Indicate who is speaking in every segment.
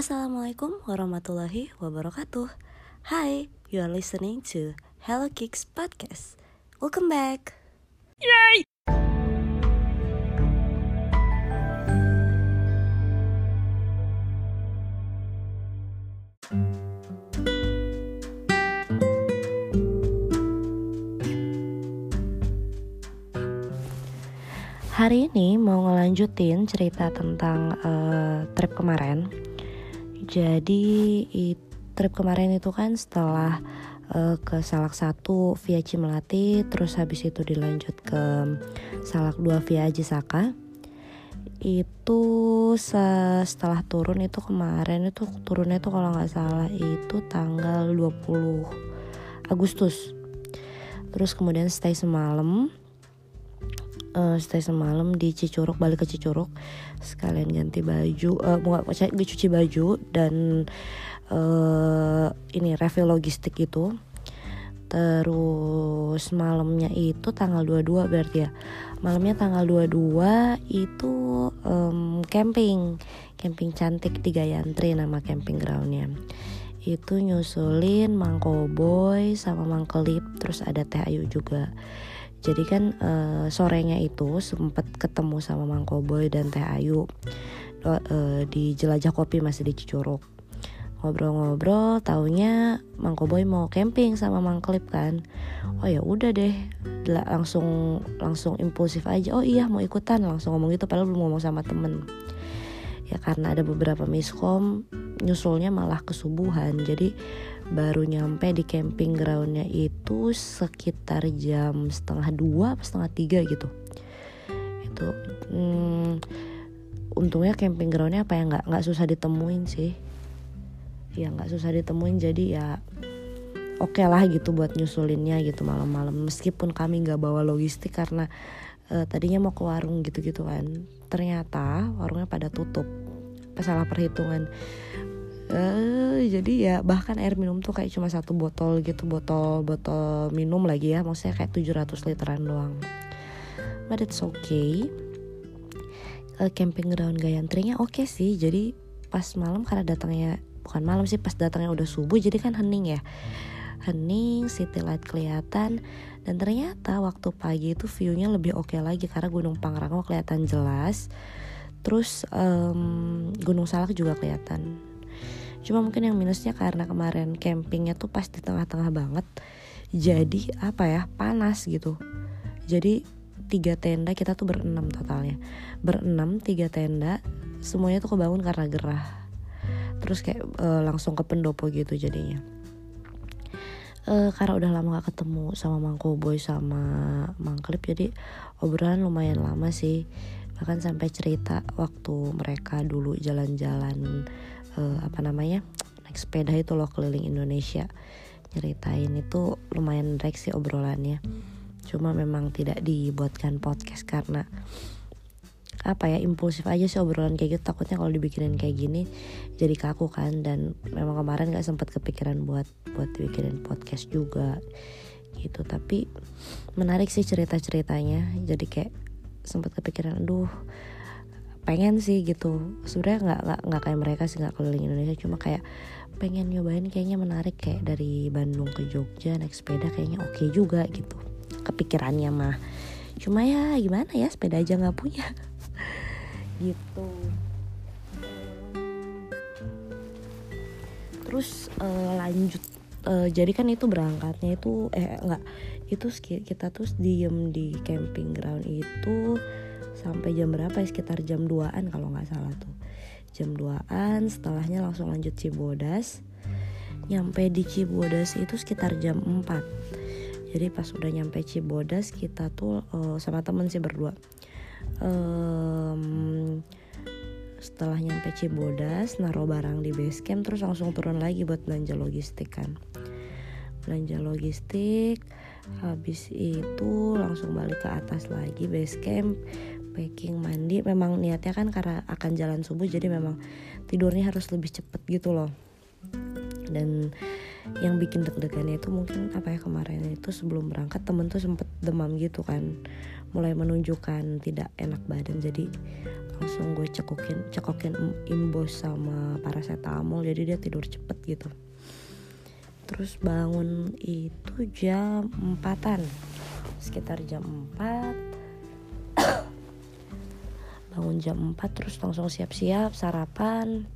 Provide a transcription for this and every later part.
Speaker 1: Assalamualaikum warahmatullahi wabarakatuh. Hi, you are listening to Hello Kicks podcast. Welcome back. Yay! Hari ini mau ngelanjutin cerita tentang uh, trip kemarin. Jadi trip kemarin itu kan setelah uh, ke Salak satu via Cimelati, terus habis itu dilanjut ke Salak 2 via Ajisaka. Itu setelah turun itu kemarin itu turunnya itu kalau nggak salah itu tanggal 20 Agustus. Terus kemudian stay semalam uh, stay semalam di Cicuruk balik ke Cicuruk. Sekalian ganti baju uh, nggak gue cuci baju dan uh, ini refill logistik itu. Terus malamnya itu tanggal 22 berarti ya. Malamnya tanggal 22 itu um, camping. Camping cantik di Gayantri nama camping groundnya. Itu nyusulin Mang Koboy sama Mang Kelip terus ada Teh Ayu juga jadi kan uh, sorenya itu sempat ketemu sama Mang Koboy dan Teh Ayu uh, di jelajah kopi masih di Cicuruk. Ngobrol-ngobrol taunya Mang Koboy mau camping sama Mang Klip kan. Oh ya udah deh langsung langsung impulsif aja. Oh iya mau ikutan langsung ngomong gitu padahal belum ngomong sama temen. Ya karena ada beberapa miskom nyusulnya malah kesubuhan. Jadi baru nyampe di camping groundnya itu sekitar jam setengah dua setengah tiga gitu. Itu hmm, untungnya camping groundnya apa ya nggak nggak susah ditemuin sih. Ya nggak susah ditemuin jadi ya oke okay lah gitu buat nyusulinnya gitu malam-malam. Meskipun kami nggak bawa logistik karena uh, tadinya mau ke warung gitu-gitu kan. Ternyata warungnya pada tutup. Salah perhitungan uh, jadi ya bahkan air minum tuh kayak cuma satu botol gitu botol botol minum lagi ya maksudnya kayak 700 literan doang. But it's okay. Uh, camping ground Gayantrinya oke okay sih jadi pas malam karena datangnya bukan malam sih pas datangnya udah subuh jadi kan hening ya. Hening city light kelihatan dan ternyata waktu pagi itu viewnya lebih oke okay lagi karena Gunung Pangrango kelihatan jelas. Terus um, Gunung Salak juga kelihatan cuma mungkin yang minusnya karena kemarin campingnya tuh pas di tengah-tengah banget jadi apa ya panas gitu. Jadi tiga tenda kita tuh berenam totalnya. Berenam tiga tenda semuanya tuh kebangun karena gerah. Terus kayak uh, langsung ke pendopo gitu jadinya. Uh, karena udah lama gak ketemu sama Mang Koboy sama Mang Klip jadi obrolan lumayan lama sih. Bahkan sampai cerita waktu mereka dulu jalan-jalan uh, apa namanya naik sepeda itu loh keliling Indonesia. Nyeritain itu lumayan direct sih obrolannya. Cuma memang tidak dibuatkan podcast karena apa ya impulsif aja sih obrolan kayak gitu. Takutnya kalau dibikinin kayak gini jadi kaku kan. Dan memang kemarin nggak sempat kepikiran buat buat dibikinin podcast juga gitu. Tapi menarik sih cerita ceritanya jadi kayak sempat kepikiran aduh pengen sih gitu. Sebenarnya nggak nggak kayak mereka sih nggak keliling Indonesia. Cuma kayak pengen nyobain kayaknya menarik. Kayak dari Bandung ke Jogja naik sepeda kayaknya oke okay juga gitu. Kepikirannya mah. Cuma ya gimana ya sepeda aja nggak punya. Gitu. Terus uh, lanjut. Uh, jadi kan itu berangkatnya itu eh nggak. Itu kita tuh diem di camping ground itu sampai jam berapa ya? Sekitar jam 2an kalau nggak salah tuh. Jam 2an setelahnya langsung lanjut Cibodas. Nyampe di Cibodas itu sekitar jam 4 jadi pas udah nyampe Cibodas kita tuh uh, sama temen sih berdua. Um, setelah nyampe Cibodas naruh barang di base camp terus langsung turun lagi buat belanja logistik kan. Belanja logistik habis itu langsung balik ke atas lagi base camp packing mandi memang niatnya kan karena akan jalan subuh jadi memang tidurnya harus lebih cepet gitu loh. Dan yang bikin deg-degannya itu mungkin apa ya kemarin itu sebelum berangkat temen tuh sempet demam gitu kan. Mulai menunjukkan tidak enak badan jadi langsung gue cekokin cekokin imbos sama paracetamol jadi dia tidur cepet gitu. Terus bangun itu jam empatan sekitar jam 4 bangun jam 4 terus langsung siap-siap sarapan.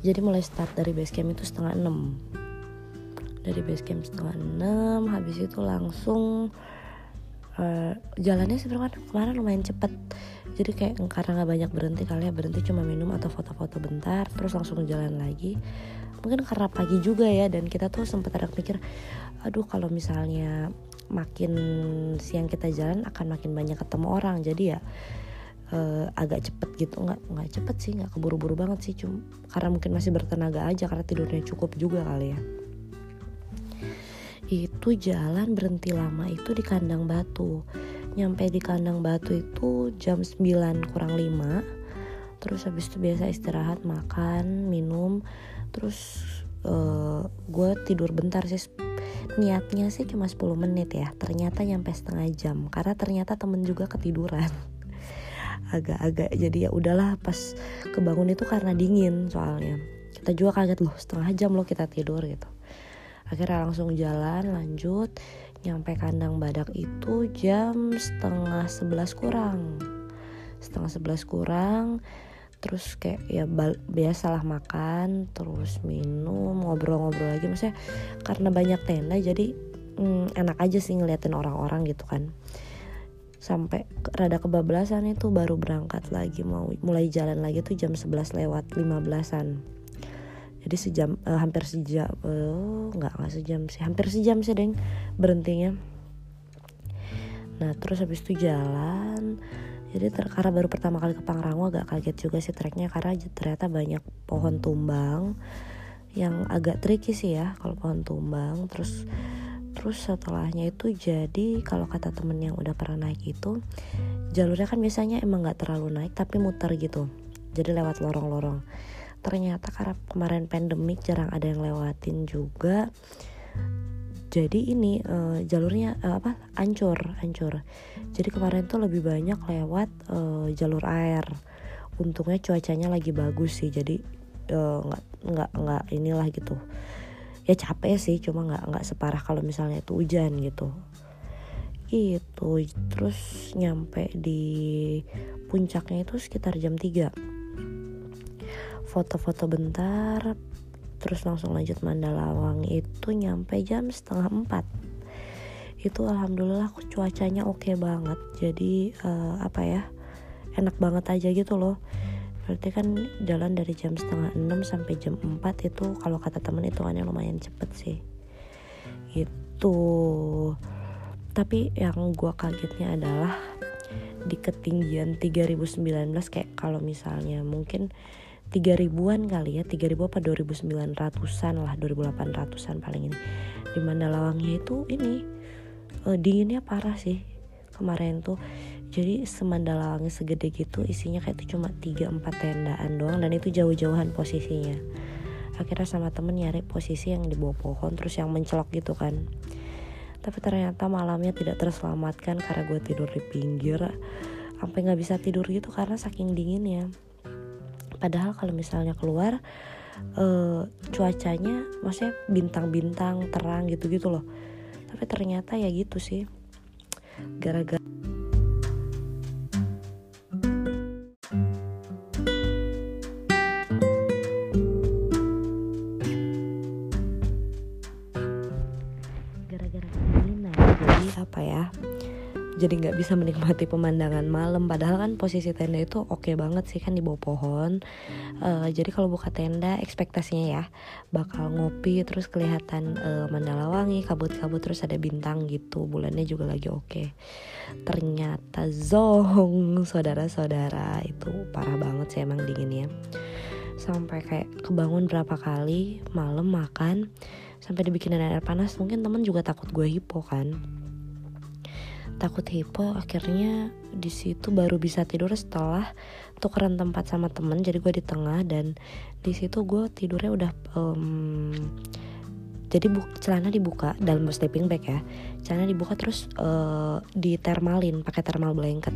Speaker 1: Jadi mulai start dari base camp itu setengah 6 dari base camp setengah 6 habis itu langsung uh, jalannya sebenarnya kemarin lumayan cepet. Jadi kayak karena nggak banyak berhenti kali ya berhenti cuma minum atau foto-foto bentar terus langsung jalan lagi. Mungkin karena pagi juga ya dan kita tuh sempat ada mikir aduh kalau misalnya makin siang kita jalan akan makin banyak ketemu orang. Jadi ya uh, agak cepet gitu. Nggak nggak cepet sih nggak keburu-buru banget sih. Cuma karena mungkin masih bertenaga aja karena tidurnya cukup juga kali ya. Itu jalan berhenti lama itu di kandang batu. Nyampe di kandang batu itu jam 9 kurang 5 terus habis itu biasa istirahat makan minum. Terus uh, eh, gue tidur bentar sih. Niatnya sih cuma 10 menit ya. Ternyata nyampe setengah jam. Karena ternyata temen juga ketiduran agak-agak jadi ya udahlah pas kebangun itu karena dingin soalnya. Kita juga kaget loh setengah jam loh kita tidur gitu. Akhirnya langsung jalan lanjut nyampe kandang badak itu jam setengah sebelas kurang. Setengah sebelas kurang terus kayak ya biasalah makan terus minum ngobrol-ngobrol lagi. Maksudnya karena banyak tenda jadi hmm, enak aja sih ngeliatin orang-orang gitu kan sampai rada kebablasan itu baru berangkat lagi mau mulai jalan lagi tuh jam 11 lewat 15-an jadi sejam uh, hampir sejam uh, nggak nggak sejam sih hampir sejam sih deng berhentinya. Nah terus habis itu jalan. Jadi ter karena baru pertama kali ke Pangrango agak kaget juga sih treknya karena ternyata banyak pohon tumbang yang agak tricky sih ya kalau pohon tumbang. Terus terus setelahnya itu jadi kalau kata temen yang udah pernah naik itu jalurnya kan biasanya emang nggak terlalu naik tapi muter gitu. Jadi lewat lorong-lorong. Ternyata karena kemarin pandemik jarang ada yang lewatin juga jadi ini uh, jalurnya uh, apa ancur ancur. Jadi kemarin tuh lebih banyak lewat uh, jalur air. Untungnya cuacanya lagi bagus sih jadi nggak uh, nggak nggak inilah gitu ya capek sih cuma nggak nggak separah kalau misalnya itu hujan gitu. Itu terus nyampe di puncaknya itu sekitar jam 3 foto-foto bentar terus langsung lanjut Mandalawang itu nyampe jam setengah empat. Itu alhamdulillah cuacanya oke okay banget. Jadi uh, apa ya enak banget aja gitu loh berarti kan jalan dari jam setengah enam sampai jam 4 itu kalau kata temen itu kan lumayan cepet sih. Itu tapi yang gue kagetnya adalah di ketinggian 3019 kayak kalau misalnya mungkin 3 ribuan kali ya 3 ribu apa 2900an lah 2800an paling ini. Di Mandalawangnya itu ini uh, dinginnya parah sih kemarin tuh jadi semandalawangnya segede gitu isinya kayak itu cuma 3-4 tendaan doang dan itu jauh-jauhan posisinya. Akhirnya sama temen nyari posisi yang di bawah pohon terus yang mencelok gitu kan. Tapi ternyata malamnya tidak terselamatkan karena gue tidur di pinggir sampai nggak bisa tidur gitu karena saking dinginnya. Padahal kalau misalnya keluar uh, cuacanya maksudnya bintang-bintang terang gitu-gitu loh. Tapi ternyata ya gitu sih. Gara-gara apa ya jadi nggak bisa menikmati pemandangan malam. Padahal kan posisi tenda itu oke okay banget sih kan di bawah pohon. Uh, jadi kalau buka tenda ekspektasinya ya bakal ngopi terus kelihatan uh, mandala wangi kabut-kabut terus ada bintang gitu. Bulannya juga lagi oke. Okay. ternyata zong saudara-saudara. Itu parah banget sih emang dinginnya. Sampai kayak kebangun berapa kali malam makan sampai dibikinin air panas. Mungkin temen juga takut gue hipo kan takut hipo akhirnya di situ baru bisa tidur setelah tukeran tempat sama temen jadi gue di tengah dan di situ gue tidurnya udah um, jadi bu celana dibuka dalam sleeping bag ya celana dibuka terus uh, di termalin pakai thermal blanket.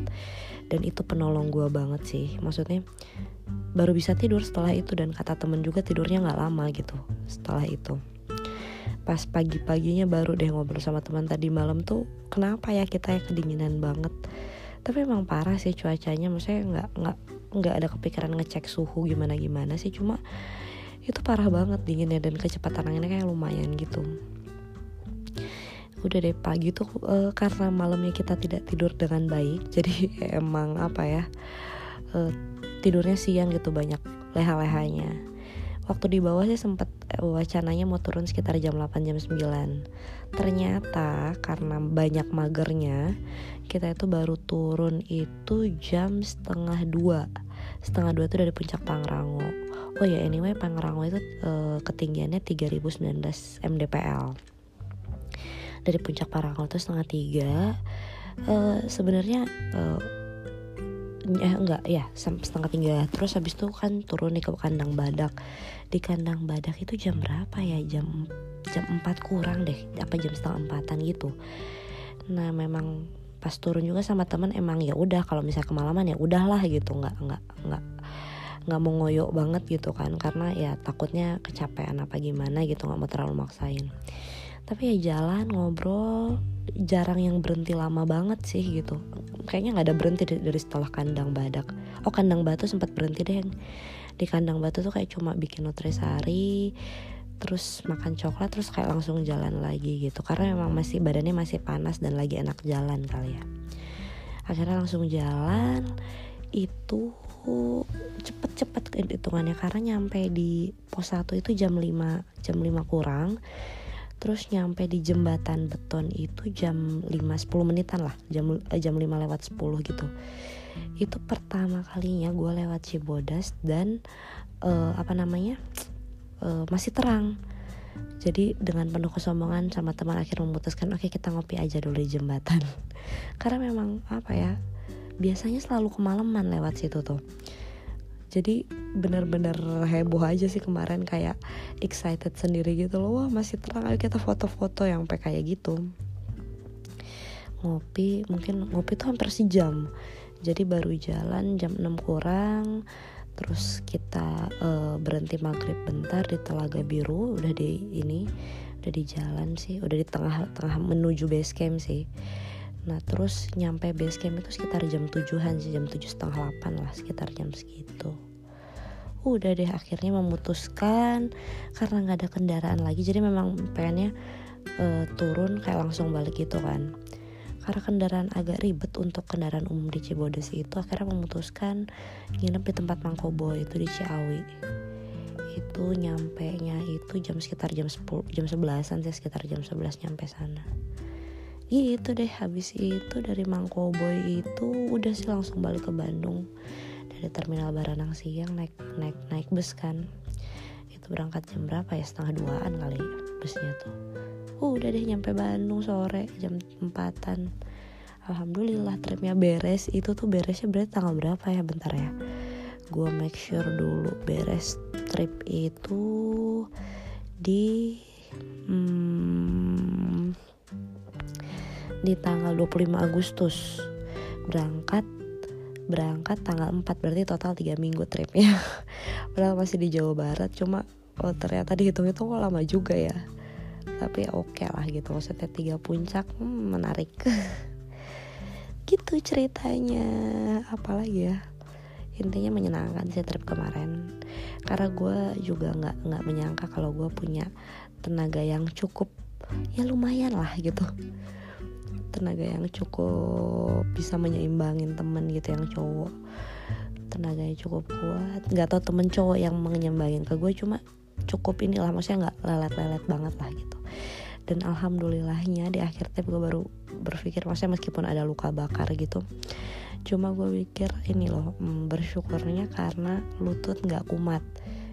Speaker 1: Dan itu penolong gue banget sih maksudnya baru bisa tidur setelah itu dan kata temen juga tidurnya nggak lama gitu setelah itu pas pagi-paginya baru deh ngobrol sama teman tadi malam tuh kenapa ya kita ya kedinginan banget. Tapi emang parah sih cuacanya maksudnya nggak nggak nggak ada kepikiran ngecek suhu gimana gimana sih cuma itu parah banget dinginnya dan kecepatan anginnya kayak lumayan gitu. Udah deh pagi tuh uh, karena malamnya kita tidak tidur dengan baik jadi emang apa ya uh, tidurnya siang gitu banyak leha-lehanya waktu di bawah sih sempet uh, wacananya mau turun sekitar jam 8 jam 9 ternyata karena banyak magernya kita itu baru turun itu jam setengah dua. Setengah dua itu dari puncak Pangrango. Oh ya anyway Pangrango itu uh, ketinggiannya 3019 mdpl dari puncak Parangkau tuh setengah tiga. Uh, sebenarnya uh, eh enggak ya setengah tiga. Terus habis itu kan turun nih ke kandang badak. Di kandang badak itu jam berapa ya? Jam jam empat kurang deh. Apa jam setengah empatan gitu. Nah memang pas turun juga sama teman emang ya udah kalau misalnya kemalaman ya udahlah gitu. Nggak nggak nggak nggak mau ngoyok banget gitu kan. Karena ya takutnya kecapean apa gimana gitu nggak mau terlalu maksain tapi ya jalan ngobrol. Jarang yang berhenti lama banget sih gitu. Kayaknya nggak ada berhenti dari setelah kandang badak. Oh kandang batu sempat berhenti deh di kandang batu tuh kayak cuma bikin nutrisari terus makan coklat terus kayak langsung jalan lagi gitu. Karena memang masih badannya masih panas dan lagi enak jalan kali ya. Akhirnya langsung jalan. Itu cepet-cepet hitungannya. Karena nyampe di pos 1 itu jam 5 jam 5 kurang terus nyampe di jembatan beton itu jam 5 10 menitan lah. Jam eh, jam 5 lewat 10 gitu. Itu pertama kalinya gue lewat Cibodas dan uh, apa namanya uh, masih terang. Jadi dengan penuh kesombongan sama teman akhir memutuskan oke okay, kita ngopi aja dulu di jembatan. Karena memang apa ya biasanya selalu kemalaman lewat situ tuh jadi bener-bener heboh aja sih kemarin kayak excited sendiri gitu loh. Wah masih terang ayo kita foto-foto yang kayak gitu. Ngopi mungkin ngopi tuh hampir sejam. Jadi baru jalan jam 6 kurang. Terus kita uh, berhenti maghrib bentar di telaga biru udah di ini udah di jalan sih. Udah di tengah-tengah menuju base camp sih Nah terus nyampe base camp itu sekitar jam tujuhan sih jam tujuh setengah delapan lah sekitar jam segitu. Udah deh akhirnya memutuskan karena nggak ada kendaraan lagi jadi memang pengennya uh, turun kayak langsung balik gitu kan. Karena kendaraan agak ribet untuk kendaraan umum di Cibodas itu akhirnya memutuskan nginep di tempat Mangkobo itu di Ciawi itu nyampe nya itu jam sekitar jam 10 jam 11an sih sekitar jam 11 nyampe sana gitu deh habis itu dari Mangkoboy itu udah sih langsung balik ke Bandung. Dari terminal Baranang siang naik naik naik bus kan. Itu berangkat jam berapa ya? Setengah duaan kali busnya tuh. Uh, udah deh nyampe Bandung sore jam empatan. Alhamdulillah tripnya beres. Itu tuh beresnya berarti tanggal berapa ya? Bentar ya. Gue make sure dulu beres trip itu di hmm, di tanggal 25 Agustus. Berangkat berangkat tanggal 4 berarti total 3 minggu tripnya. Padahal masih di Jawa Barat cuma oh, ternyata dihitung itu kok lama juga ya. Tapi oke okay lah gitu maksudnya tiga puncak hmm, menarik. Gitu ceritanya apalagi ya intinya menyenangkan sih trip kemarin. Karena gue juga nggak nggak menyangka kalau gue punya tenaga yang cukup ya lumayan lah gitu tenaga yang cukup bisa menyeimbangin temen gitu yang cowok. Tenaganya cukup kuat. Nggak tau temen cowok yang menyeimbangin ke gue cuma cukup inilah maksudnya nggak lelet-lelet banget lah gitu. Dan alhamdulillahnya di akhir trip gue baru berpikir maksudnya meskipun ada luka bakar gitu cuma gue pikir ini loh hmm, bersyukurnya karena lutut nggak kumat.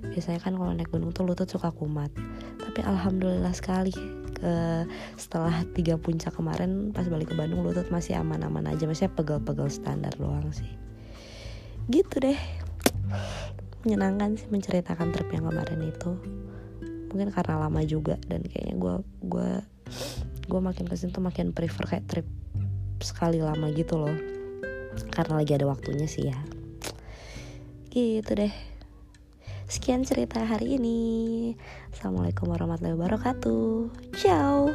Speaker 1: Biasanya kan kalau naik gunung tuh lutut suka kumat. Tapi alhamdulillah sekali ke setelah tiga puncak kemarin pas balik ke Bandung lutut masih aman-aman aja. Masih pegel-pegel standar doang sih. Gitu deh. Menyenangkan sih menceritakan trip yang kemarin itu. Mungkin karena lama juga dan kayaknya gue gue gue makin ke sini tuh makin prefer kayak trip sekali lama gitu loh. Karena lagi ada waktunya sih ya. Gitu deh sekian cerita hari ini. Assalamualaikum warahmatullahi wabarakatuh. Ciao